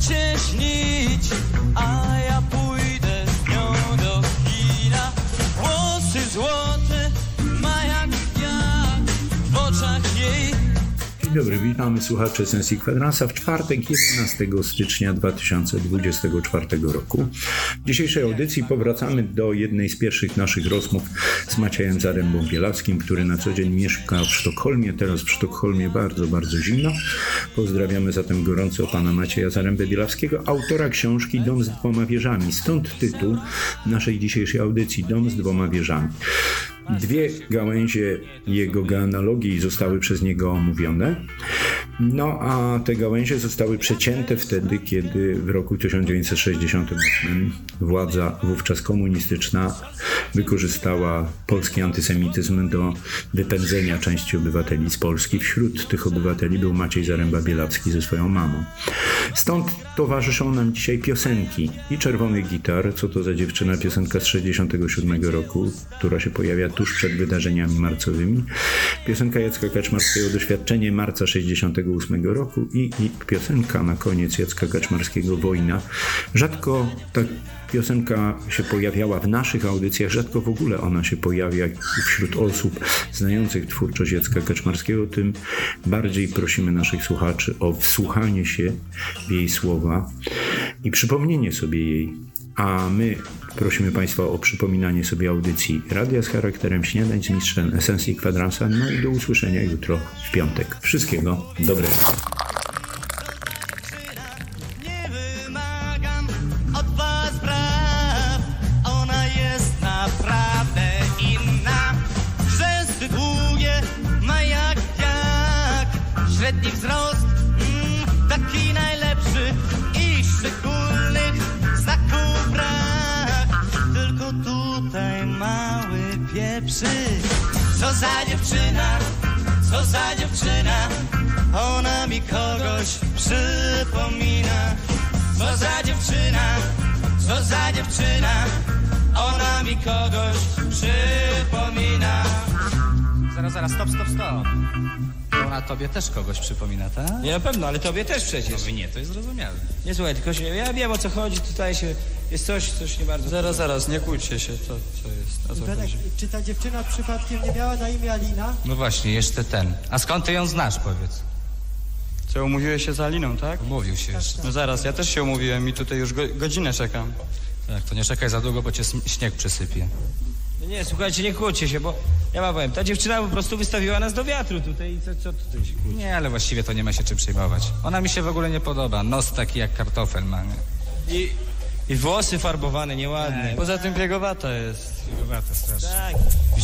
Możecie śnić A ja Dzień dobry, witamy słuchacze Sensji Kwadransa w czwartek 11 stycznia 2024 roku. W dzisiejszej audycji powracamy do jednej z pierwszych naszych rozmów z Maciejem Zarębą Bielawskim, który na co dzień mieszka w Sztokholmie, teraz w Sztokholmie bardzo, bardzo zimno. Pozdrawiamy zatem gorąco pana Macieja Zarębę Bielawskiego, autora książki Dom z dwoma wieżami. Stąd tytuł naszej dzisiejszej audycji Dom z dwoma wieżami. Dwie gałęzie jego genealogii zostały przez niego omówione. No a te gałęzie zostały przecięte wtedy, kiedy w roku 1968 władza wówczas komunistyczna wykorzystała polski antysemityzm do wypędzenia części obywateli z Polski. Wśród tych obywateli był Maciej Zaręba-Bielacki ze swoją mamą. Stąd towarzyszą nam dzisiaj piosenki i Czerwony Gitar, co to za dziewczyna piosenka z 67 roku, która się pojawia tuż przed wydarzeniami marcowymi. Piosenka Jacka Kaczmarskiego Doświadczenie marca 68 roku i, i piosenka na koniec Jacka Kaczmarskiego Wojna. Rzadko ta piosenka się pojawiała w naszych audycjach, rzadko w ogóle ona się pojawia wśród osób znających twórczość Jacka Kaczmarskiego, tym bardziej prosimy naszych słuchaczy o wsłuchanie się w jej słowa i przypomnienie sobie jej. A my prosimy Państwa o przypominanie sobie audycji Radia z charakterem Śniadań z Mistrzem Esencji Kwadransa. No i do usłyszenia jutro w piątek. Wszystkiego dobrego. Dziewczyna, co za dziewczyna Ona mi kogoś przypomina Zaraz, zaraz, stop, stop, stop. Ona tobie też kogoś przypomina, tak? Nie, na pewno, ale tobie też przecież. Tobie nie, to jest zrozumiałe. Nie słuchaj, tylko się, ja wiem o co chodzi, tutaj się, jest coś, coś nie bardzo... Zaraz, zaraz, nie kłóćcie się, co, co jest, o co Benek, chodzi. czy ta dziewczyna przypadkiem nie miała na imię Alina? No właśnie, jeszcze ten. A skąd ty ją znasz, powiedz? Co, umówiłeś się z Aliną, tak? Mówił się jeszcze. No zaraz, ja też się umówiłem i tutaj już go, godzinę czekam. Tak, to nie czekaj za długo, bo cię śnieg przysypie. Nie, nie, słuchajcie, nie kłóćcie się, bo ja wam powiem, ta dziewczyna po prostu wystawiła nas do wiatru tutaj i co, co tutaj się kłóci? Nie, ale właściwie to nie ma się czym przejmować. Ona mi się w ogóle nie podoba. Nos taki jak kartofel ma, nie? I, I włosy farbowane, nieładne. Poza tym biegowata jest. Biegowate strasznie. Tak.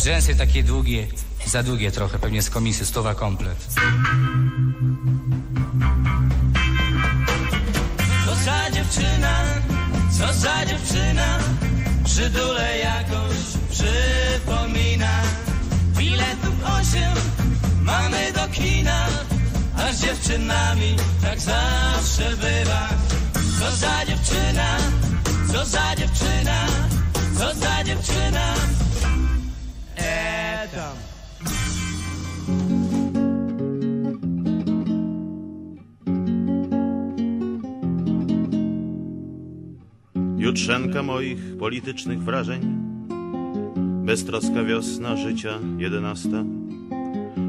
Rzęsy takie długie, za długie trochę, pewnie z komisy, stuwa komplet. Co za dziewczyna, co za dziewczyna Przydule jakoś przypomina. Biletów osiem mamy do kina A z dziewczynami tak zawsze bywa. Co za dziewczyna, co za dziewczyna Co za dziewczyna Jutrzenka moich politycznych wrażeń. Beztroska wiosna życia jedenasta.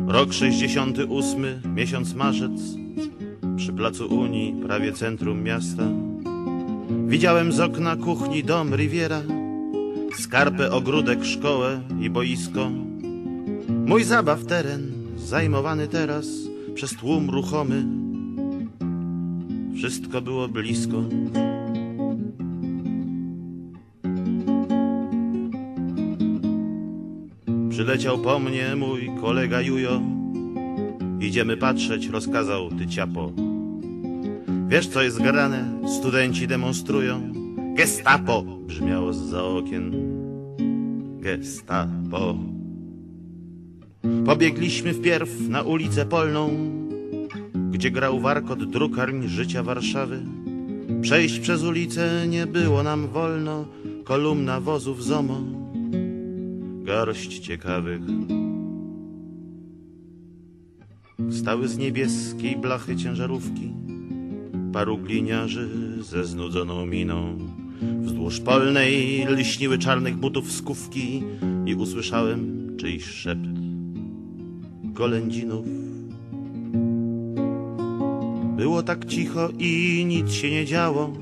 Rok 68, miesiąc marzec. Przy placu Unii, prawie centrum miasta. Widziałem z okna kuchni dom Riviera. Skarpę, ogródek, szkołę i boisko. Mój zabaw teren, zajmowany teraz Przez tłum ruchomy. Wszystko było blisko Przyleciał po mnie mój kolega Jujo. Idziemy patrzeć, rozkazał ty ciapo. Wiesz co jest grane? Studenci demonstrują. Gestapo! Brzmiało z okien. Gestapo. Pobiegliśmy wpierw na ulicę Polną, gdzie grał warkot drukarń życia Warszawy. Przejść przez ulicę nie było nam wolno, kolumna wozów ZOMO garść ciekawych. Stały z niebieskiej blachy ciężarówki, paru gliniarzy ze znudzoną miną. Wzdłuż polnej lśniły czarnych butów skówki i usłyszałem czyjś szept golędzinów. Było tak cicho i nic się nie działo,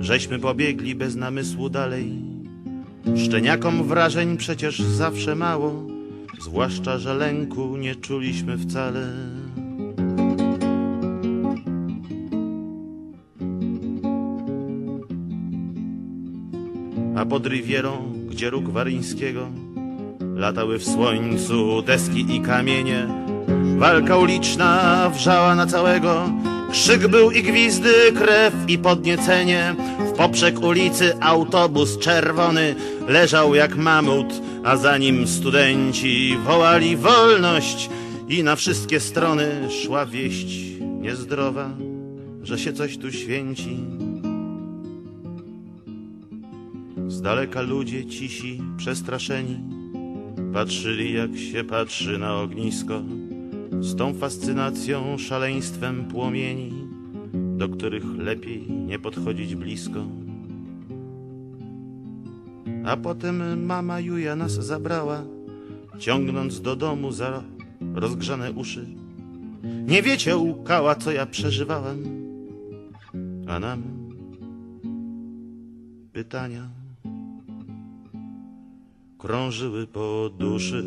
żeśmy pobiegli bez namysłu dalej Szczeniakom wrażeń przecież zawsze mało, zwłaszcza, że lęku nie czuliśmy wcale. A pod Rivierą, gdzie róg Waryńskiego, latały w słońcu deski i kamienie, walka uliczna wrzała na całego, krzyk był i gwizdy, krew i podniecenie, poprzek ulicy autobus czerwony leżał jak mamut, a za nim studenci wołali wolność i na wszystkie strony szła wieść niezdrowa, że się coś tu święci. Z daleka ludzie cisi, przestraszeni, patrzyli jak się patrzy na ognisko, z tą fascynacją, szaleństwem płomieni, do których lepiej nie podchodzić blisko. A potem mama Juja nas zabrała, ciągnąc do domu za rozgrzane uszy. Nie wiecie, łkała, co ja przeżywałem, a nam pytania krążyły po duszy.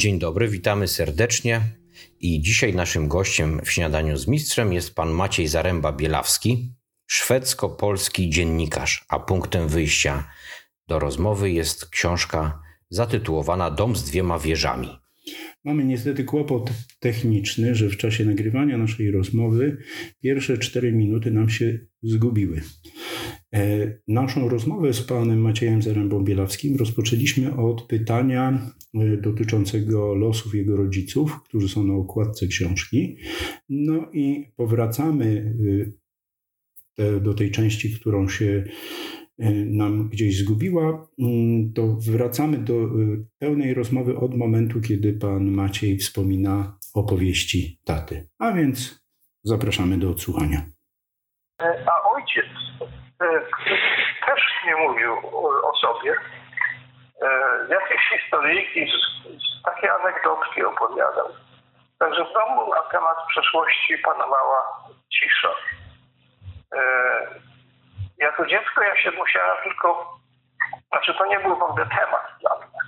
Dzień dobry, witamy serdecznie. I dzisiaj naszym gościem w śniadaniu z mistrzem jest pan Maciej Zaręba-Bielawski, szwedzko-polski dziennikarz, a punktem wyjścia do rozmowy jest książka zatytułowana Dom z dwiema wieżami. Mamy niestety kłopot techniczny, że w czasie nagrywania naszej rozmowy pierwsze cztery minuty nam się zgubiły. E, naszą rozmowę z panem Maciejem Zarębą-Bielawskim rozpoczęliśmy od pytania e, dotyczącego losów jego rodziców, którzy są na okładce książki. No i powracamy e, do tej części, którą się nam gdzieś zgubiła, mm, to wracamy do pełnej rozmowy od momentu, kiedy pan Maciej wspomina opowieści taty. A więc zapraszamy do odsłuchania. A ojciec też nie mówił o sobie. E, jakieś historyjki, takie anegdotki opowiadał. Także w domu na temat przeszłości panowała cisza. E, jako dziecko ja się musiałem tylko, znaczy to nie był w ogóle temat dla mnie.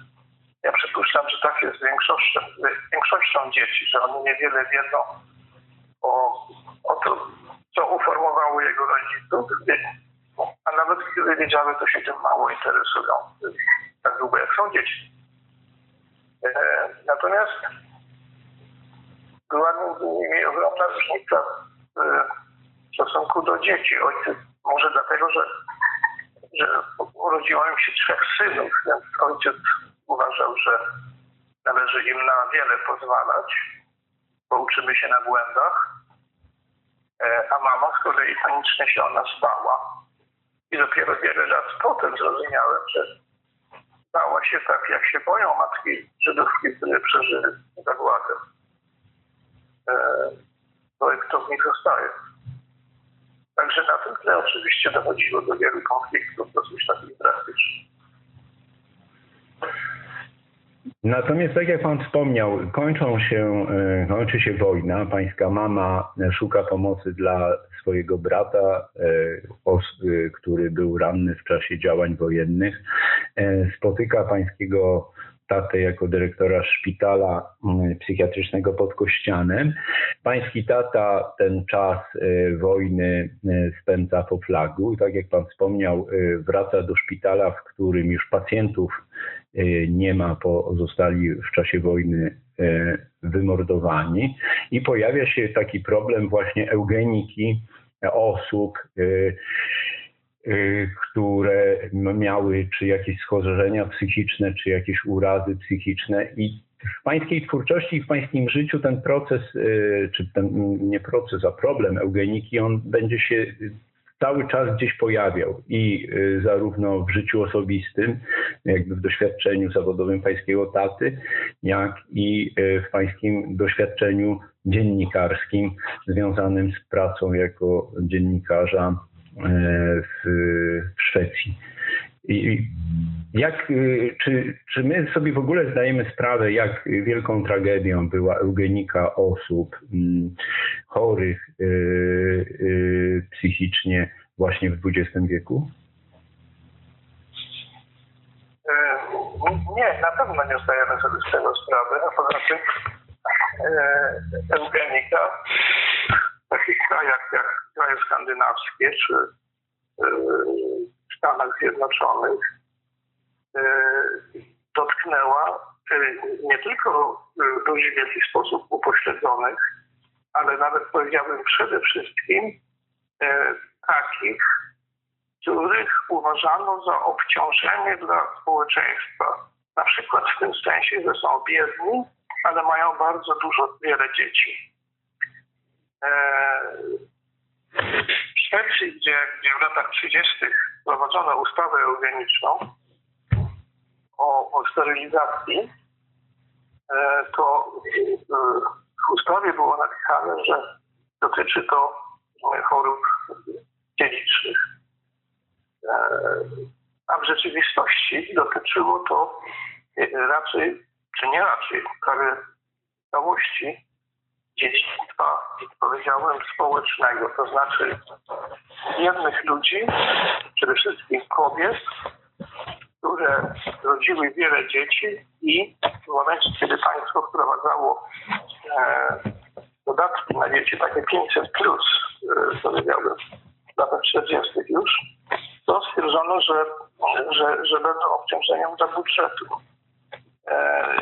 Ja przypuszczam, że tak jest z większością, większością dzieci, że one niewiele wiedzą o, o to, co uformowało jego rodziców, a nawet wiedziały, to się tym mało interesują, tak długo jak są dzieci. E, natomiast była między nimi ogromna różnica w stosunku do dzieci. Ojciec, może dlatego, że, że urodziło się trzech synów, więc ojciec uważał, że należy im na wiele pozwalać, bo uczymy się na błędach, e, a mama z kolei panicznie się ona spała. I dopiero wiele lat potem zrozumiałem, że stała się tak, jak się boją matki żydówki, które przeżyły zagładę. E, to, to w nich zostaje. Także na tym tle oczywiście dochodziło do wielu konfliktów dosyć takich drastycznych. Natomiast tak jak Pan wspomniał, kończą się, e, kończy się wojna. Pańska mama szuka pomocy dla swojego brata, e, e, który był ranny w czasie działań wojennych. E, Spotyka pańskiego tatę jako dyrektora szpitala psychiatrycznego pod Kościanem. Pański tata ten czas e, wojny e, spędza po flagu. Tak jak pan wspomniał, e, wraca do szpitala, w którym już pacjentów e, nie ma, bo zostali w czasie wojny e, wymordowani. I pojawia się taki problem właśnie eugeniki osób, e, y, które miały czy jakieś schorzenia psychiczne, czy jakieś urazy psychiczne i w pańskiej twórczości i w pańskim życiu ten proces, czy ten nie proces, a problem eugeniki, on będzie się cały czas gdzieś pojawiał i y, zarówno w życiu osobistym, jakby w doświadczeniu zawodowym pańskiego taty, jak i y, w pańskim doświadczeniu dziennikarskim związanym z pracą jako dziennikarza e, w, w Szwecji. Jak, y, czy, czy my sobie w ogóle zdajemy sprawę, jak wielką tragedią była eugenika osób mm, chorych y, y, psychicznie właśnie w XX wieku? E, Nie, na pewno nie zdajemy sobie z tego sprawy, a poza tym e, eugenika w takich krajach jak kraje skandynawskie czy Stanach Zjednoczonych e, dotknęła e, nie tylko ludzi w jakiś sposób upośledzonych, ale nawet powiedziałbym przede wszystkim e, takich, których uważano za obciążenie dla społeczeństwa. Na przykład w tym sensie, że są biedni, ale mają bardzo dużo, wiele dzieci. W Szwecji, gdzie, gdzie w latach 30. wprowadzono ustawę eugeniczną o, o sterylizacji, e, to e, w ustawie było napisane, że dotyczy to e, chorób dziedzicznych. A w rzeczywistości dotyczyło to raczej, czy nie raczej, prawie całości dziedzictwa, powiedziałem, społecznego, to znaczy jednych ludzi, przede wszystkim kobiet, które rodziły wiele dzieci i w momencie, kiedy państwo wprowadzało e, dodatki na dzieci, takie 500 plus, e, powiedziałbym, w latach 40. już, to stwierdzono, że, że, że będą obciążeniem dla budżetu. E,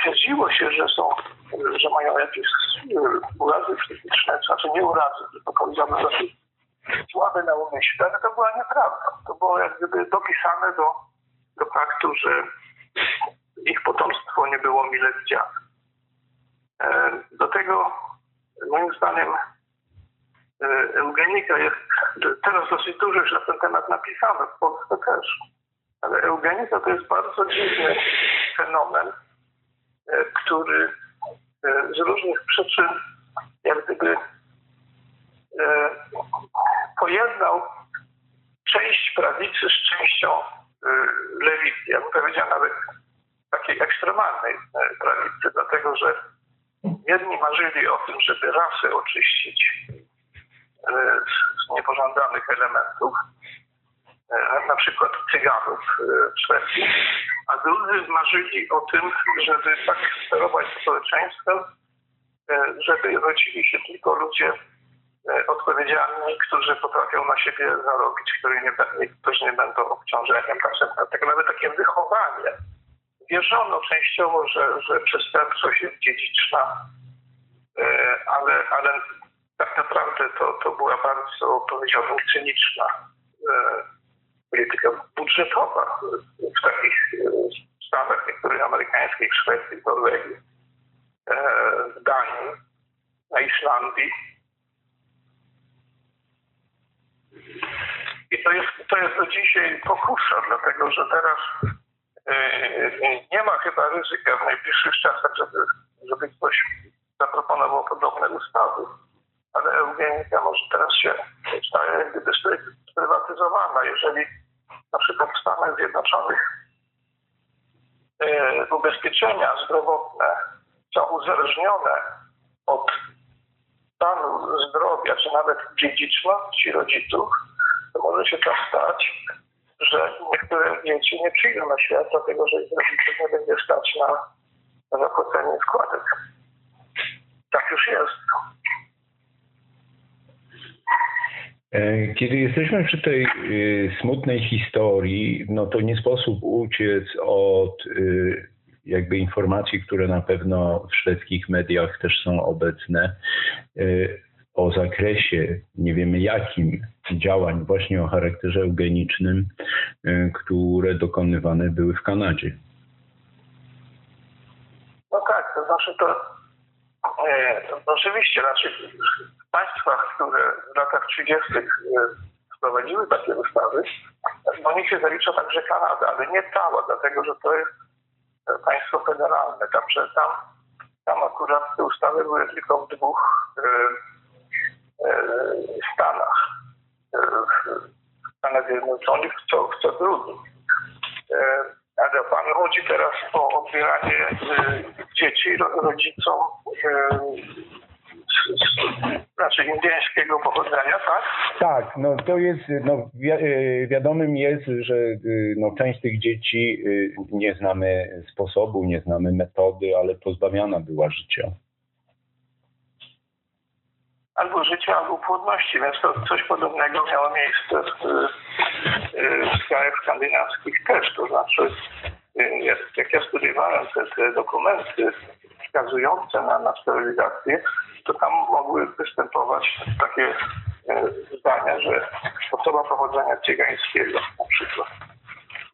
twierdziło się, że są, że mają jakieś urazy psychiczne, znaczy nie urazy, tylko powiedziałbym dosyć słabe na umyśle, ale to była nieprawda. To było jak gdyby dopisane do, do faktu, że ich potomstwo nie było mile widziane. E, Do tego moim zdaniem e, eugenika jest teraz dosyć dużo już na ten temat napisane, w Polsce też. Ale eugenika to jest bardzo dziwny fenomen, e, który z różnych przyczyn jak gdyby e, pojednał część prawicy z częścią e, lewicy. Ja bym powiedział nawet takiej ekstremalnej e, prawicy, dlatego że jedni marzyli o tym, żeby rasę oczyścić e, z- niepożądanych elementów, e, na przykład cyganów e, w Szwecji, a drudzy marzyli o tym, żeby tak sterować społeczeństwem, e, żeby rodzili się tylko ludzie e, odpowiedzialni, którzy potrafią na siebie zarobić, którzy nie, którzy nie będą obciążeniem. Tak nawet takie wychowanie. Wierzono częściowo, że, że przestępczość jest dziedziczna, e, ale, ale tak naprawdę to, to była bardzo, powiedziałbym, cyniczna e, polityka budżetowa w takich e, stanach niektórych amerykańskich, Szwecji, Norwegii, e, w Danii, na Islandii. I to jest, to jest do dzisiaj pokusa, dlatego że teraz nie ma chyba ryzyka w najbliższych czasach, żeby, żeby ktoś zaproponował podobne ustawy, ale eugenika może teraz się staje jak gdyby sprywatyzowana. Jeżeli na przykład w Stanach Zjednoczonych ubezpieczenia zdrowotne są uzależnione od stanu zdrowia, czy nawet dziedziczności rodziców, to może się tak stać, że niektóre dzieci nie przyjdą na świat, dlatego że ich nie będzie stać na, na zapłacenie składek. Tak już jest. E, kiedy jesteśmy przy tej y, smutnej historii, no to nie sposób uciec od y, jakby informacji, które na pewno w szwedzkich mediach też są obecne, o zakresie, nie wiemy jakim, działań właśnie o charakterze eugenicznym, które dokonywane były w Kanadzie. No tak, to znaczy to, e, to oczywiście, znaczy państwach, które w latach 30. wprowadziły takie ustawy, do nich się zalicza także Kanada, ale nie cała, dlatego że to jest państwo federalne. Także tam, tam akurat te ustawy były tylko w dwóch e, e, stanach. E, w Stanach Zjednoczonych co, co. E, ale panu chodzi teraz o odbieranie e, dzieci ro, rodzicom e, znaczy indyjskiego pochodzenia, tak? Tak, no to jest, no wi e, wiadomym jest, że e, no, część tych dzieci e, nie znamy sposobu, nie znamy metody, ale pozbawiana była życia. Albo życia, albo płodności, więc to coś podobnego miało miejsce w, w krajach skandynawskich też, to znaczy jak ja studiowałem te, te dokumenty wskazujące na, na sterylizację, to tam mogły występować takie e, zdania, że osoba pochodzenia cygańskiego na przykład.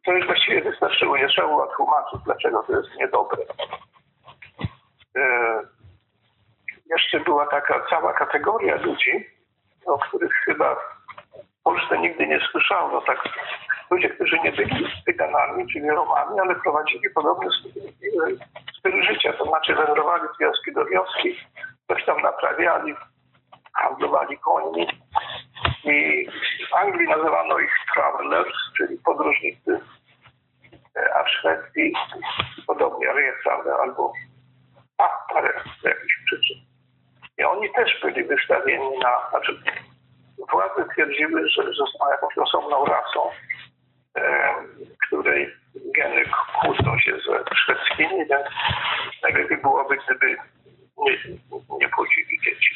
To już właściwie wystarczyło, nie trzeba było tłumaczyć, dlaczego to jest niedobre. E, jeszcze była taka cała kategoria ludzi, o których chyba w Polsce nigdy nie słyszałem. No tak, ludzie, którzy nie byli cyganami, czyli Romami, ale prowadzili podobny styl życia, to znaczy wędrowali z wioski do wioski, coś tam naprawiali, handlowali końmi i w Anglii nazywano ich travelers, czyli podróżnicy, a w Szwecji podobnie Resande albo Appare z jakichś przyczyn. I oni też byli wystawieni na, znaczy władze twierdziły, że, że są jakąś osobną rasą, e, której geny kłócą się ze szwedzkimi, więc najlepiej byłoby, gdyby nie, nie płodzili dzieci.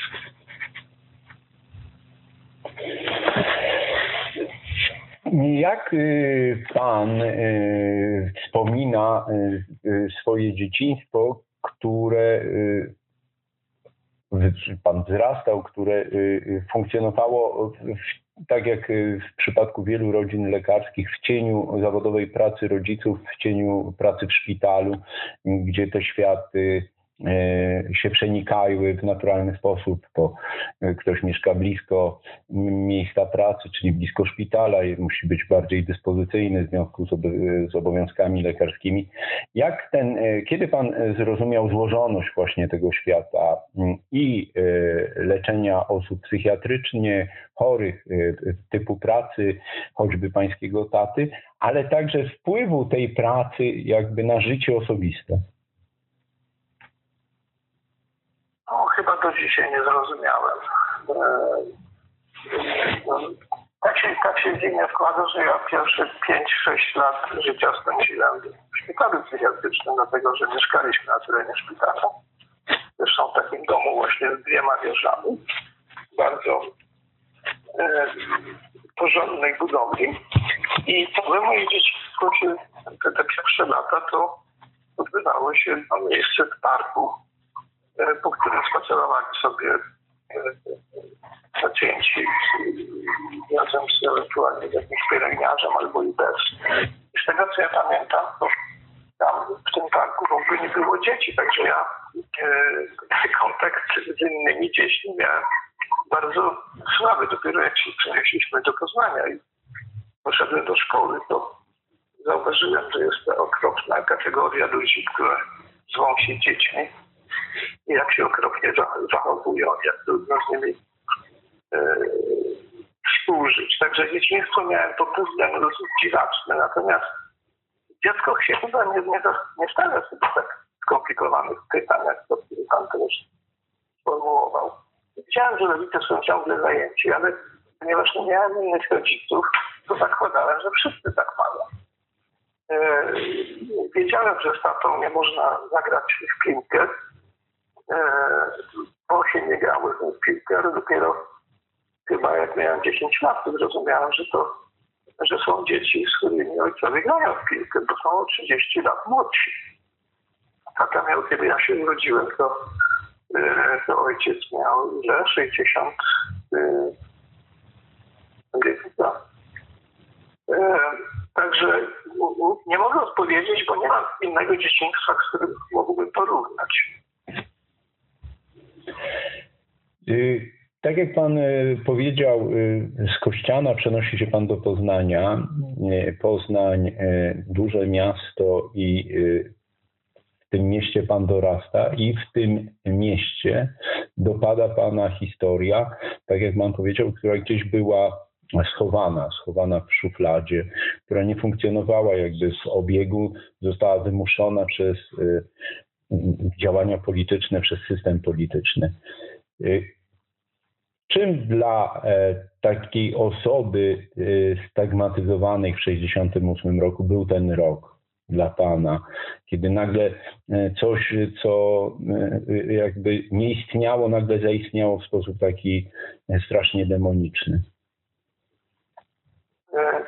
Jak y, pan y, wspomina y, swoje dzieciństwo, które pan wzrastał, które funkcjonowało tak jak w przypadku wielu rodzin lekarskich, w cieniu zawodowej pracy rodziców, w cieniu pracy w szpitalu, gdzie te światy się przenikały w naturalny sposób, bo e, ktoś mieszka blisko miejsca pracy, czyli blisko szpitala i musi być bardziej dyspozycyjny w związku z obowiązkami lekarskimi. Jak ten, e, kiedy pan zrozumiał złożoność właśnie tego świata i leczenia osób psychiatrycznie chorych, typu pracy choćby pańskiego taty, ale także wpływu tej pracy jakby na życie osobiste? No, chyba do dzisiaj nie zrozumiałem. E, tak się, tak się dziwnie składa, że ja pierwsze 5-6 lat życia spędziłem w szpitalu psychiatrycznym, dlatego że mieszkaliśmy na terenie szpitala. Zresztą w takim domu właśnie z dwiema wieżami. Bardzo e, porządnej budowli. I całe moje dzieciństwo, te, te pierwsze lata, to odbywało się na miejsce w parku po którym spacerowali sobie e, pacjenci razem z ewentualnie z jakimś pielęgniarzem albo i bez. Z tego co ja pamiętam, to tam w tym parku w ogóle nie było dzieci, także ja e, kontakt z innymi dziećmi miałem bardzo słaby. Dopiero jak się przenieśliśmy do Poznania i poszedłem do szkoły, to zauważyłem, że jest ta okropna kategoria ludzi, które zwą się dziećmi i jak się okropnie zachowują, jak trudno z nimi e, współżyć. Także dzieciństwo miałem pod tym względem dosyć natomiast dziecko się chyba nie, nie, nie stawia sobie tak skomplikowanych pytań, jak to pan też sformułował. Wiedziałem, że rodzice są ciągle zajęci, ale ponieważ nie miałem innych rodziców, to zakładałem, że wszyscy tak mają. E, wiedziałem, że z tatą nie można zagrać w piłkę, bo się nie grało w piłkę, ale dopiero chyba jak miałem 10 lat, to zrozumiałem, że to że są dzieci, z którymi ojcowie grają w piłkę, bo są o 30 lat młodsi. Tata miał, kiedy ja się urodziłem, to, e, to ojciec miał ile? 60 lat. Także nie mogę odpowiedzieć, bo nie mam innego dzieciństwa, z którym mógłbym porównać. Tak jak Pan y, powiedział, y, z Kościana przenosi się Pan do Poznania. Poznań, duże miasto i w tym mieście Pan dorasta i w tym mieście dopada Pana historia, tak jak Pan powiedział, która gdzieś była schowana, schowana w szufladzie, która nie funkcjonowała jakby w obiegu, została wymuszona przez y, działania polityczne, przez system polityczny. Y, czym dla e, takiej osoby y, stagmatyzowanej w 1968 roku był ten rok dla Pana, kiedy nagle e, coś, co e, jakby nie istniało, nagle zaistniało w sposób taki strasznie demoniczny? E,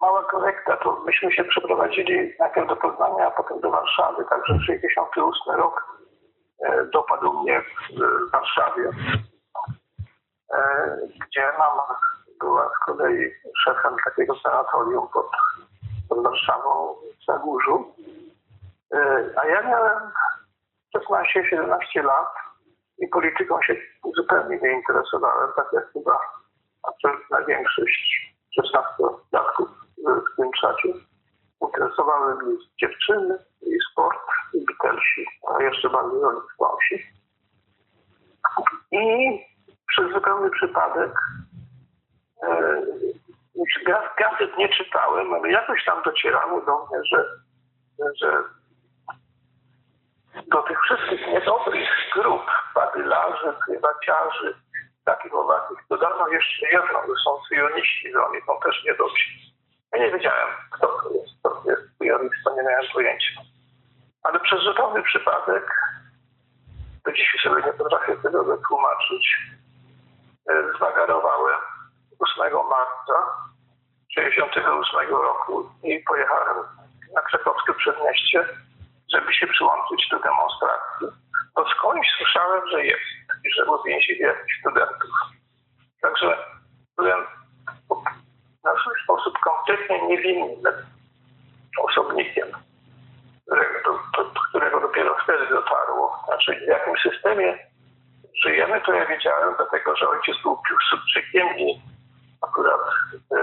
mała korekta, to myśmy się przeprowadzili najpierw do Poznania, a potem do Warszawy, także 68 rok e, dopadł mnie w Warszawie, e, gdzie mama była z kolei szefem takiego sanatorium pod, pod Warszawą w Zagórzu. A ja miałem 16-17 lat i polityką się zupełnie nie interesowałem, tak jak chyba absolutna większość 16-latków w tym czasie. Interesowały mnie dziewczyny i sport, Beatlesi, a jeszcze bardziej Rolling Stonesi. I przez zupełny przypadek e, gazet nie czytałem, ale jakoś tam docierało do mnie, że, że do tych wszystkich niedobrych grup badylarzy, prywaciarzy, takich owakich. Dodano jeszcze jedno, że są syjoniści, że oni są też niedobrzy. Ja nie wiedziałem, kto to jest, kto to jest syjonista, nie miałem pojęcia. Ale przez zupełny przypadek, do dzisiaj sobie nie potrafię tego wytłumaczyć, e, zwagarowałem 8 marca 1968 roku i pojechałem na Krakowskie Przedmieście, żeby się przyłączyć do demonstracji. Bo skądś słyszałem, że jest i że uwięzili jakichś studentów. Także byłem na swój sposób kompletnie niewinnym osobnikiem, którego, do, do którego dopiero wtedy dotarło. Znaczy, w jakim systemie żyjemy, to ja wiedziałem, dlatego że ojciec był Piłsudczykiem i akurat e,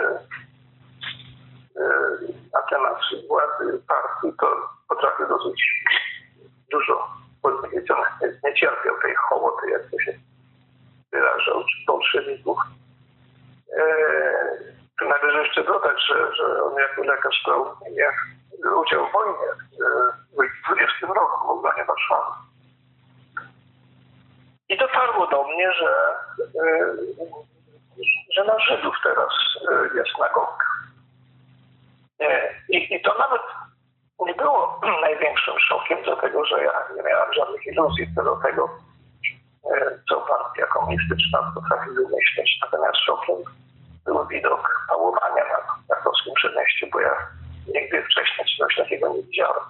e, na temat władzy partii to potrafię dosyć dużo powiedzieć, on nie cierpiał tej hołoty, jak to się wyrażał, czy bolszewików. Eee, tu należy jeszcze dodać, że, że on jako lekarz brał udział w wojnie e, w 20 roku w obronie Warszawy. I dotarło do mnie, że, e, że na Żydów teraz e, jest nagonka. I, I to nawet nie było największym szokiem, dlatego że ja nie miałem żadnych iluzji co do tego, co partia komunistyczna potrafi wymyślić. Natomiast szokiem był widok pałowania na krakowskim przedmieściu, bo ja nigdy wcześniej czegoś takiego nie widziałem.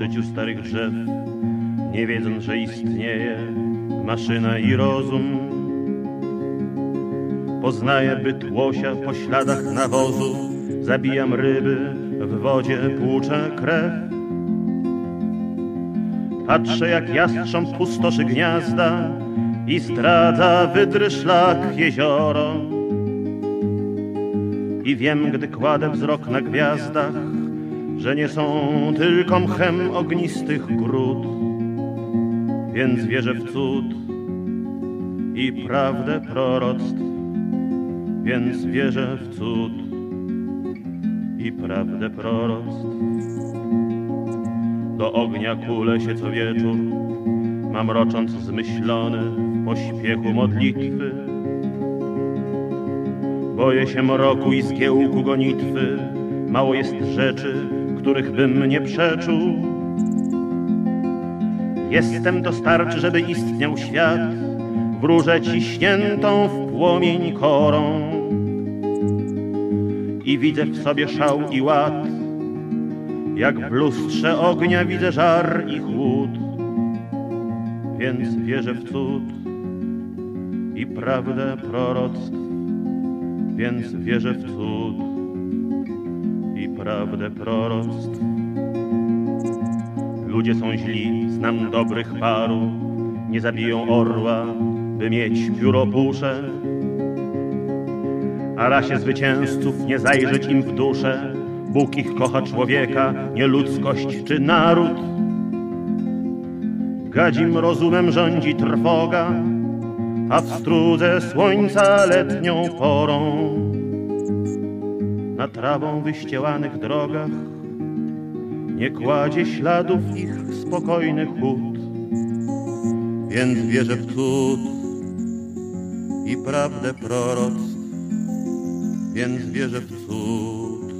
Poszyciu starych drzew, nie wiedząc, że istnieje maszyna i rozum. Poznaję byt łosia po śladach nawozu, zabijam ryby, w wodzie płuczę krew. Patrzę jak jastrząb pustoszy gniazda i zdradza wydry szlak jezioro. I wiem, gdy kładę wzrok na gwiazdach, że nie są tylko mchem ognistych gród. Więc wierzę w cud i prawdę proroctw, więc wierzę w cud i prawdę proroctw. Do ognia kulę się co wieczór, mam rocząc zmyślony w pośpiechu modlitwy. Boję się mroku i zgiełku gonitwy, mało jest rzeczy, których bym nie przeczuł. Jestem dostarczy, żeby istniał świat, wróżę ciśniętą w płomień korą. I widzę w sobie szał i ład, jak w lustrze ognia widzę żar i chłód. Więc wierzę w cud i prawdę proroctw, więc wierzę w cud i prawdę proroctw. Ludzie są źli, znam dobrych paru, nie zabiją orła, by mieć pióro pusze. A rasie zwycięzców nie zajrzeć im w duszę, Bóg ich kocha człowieka, nie ludzkość czy naród. Gadzim rozumem rządzi trwoga, a w strudze słońca letnią porą. Na trawą wyścielanych drogach nie kładzie śladów ich spokojny chód. Więc wierzę w cud i prawdę proroctw, więc wierzę w cud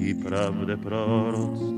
i prawdę proroctw.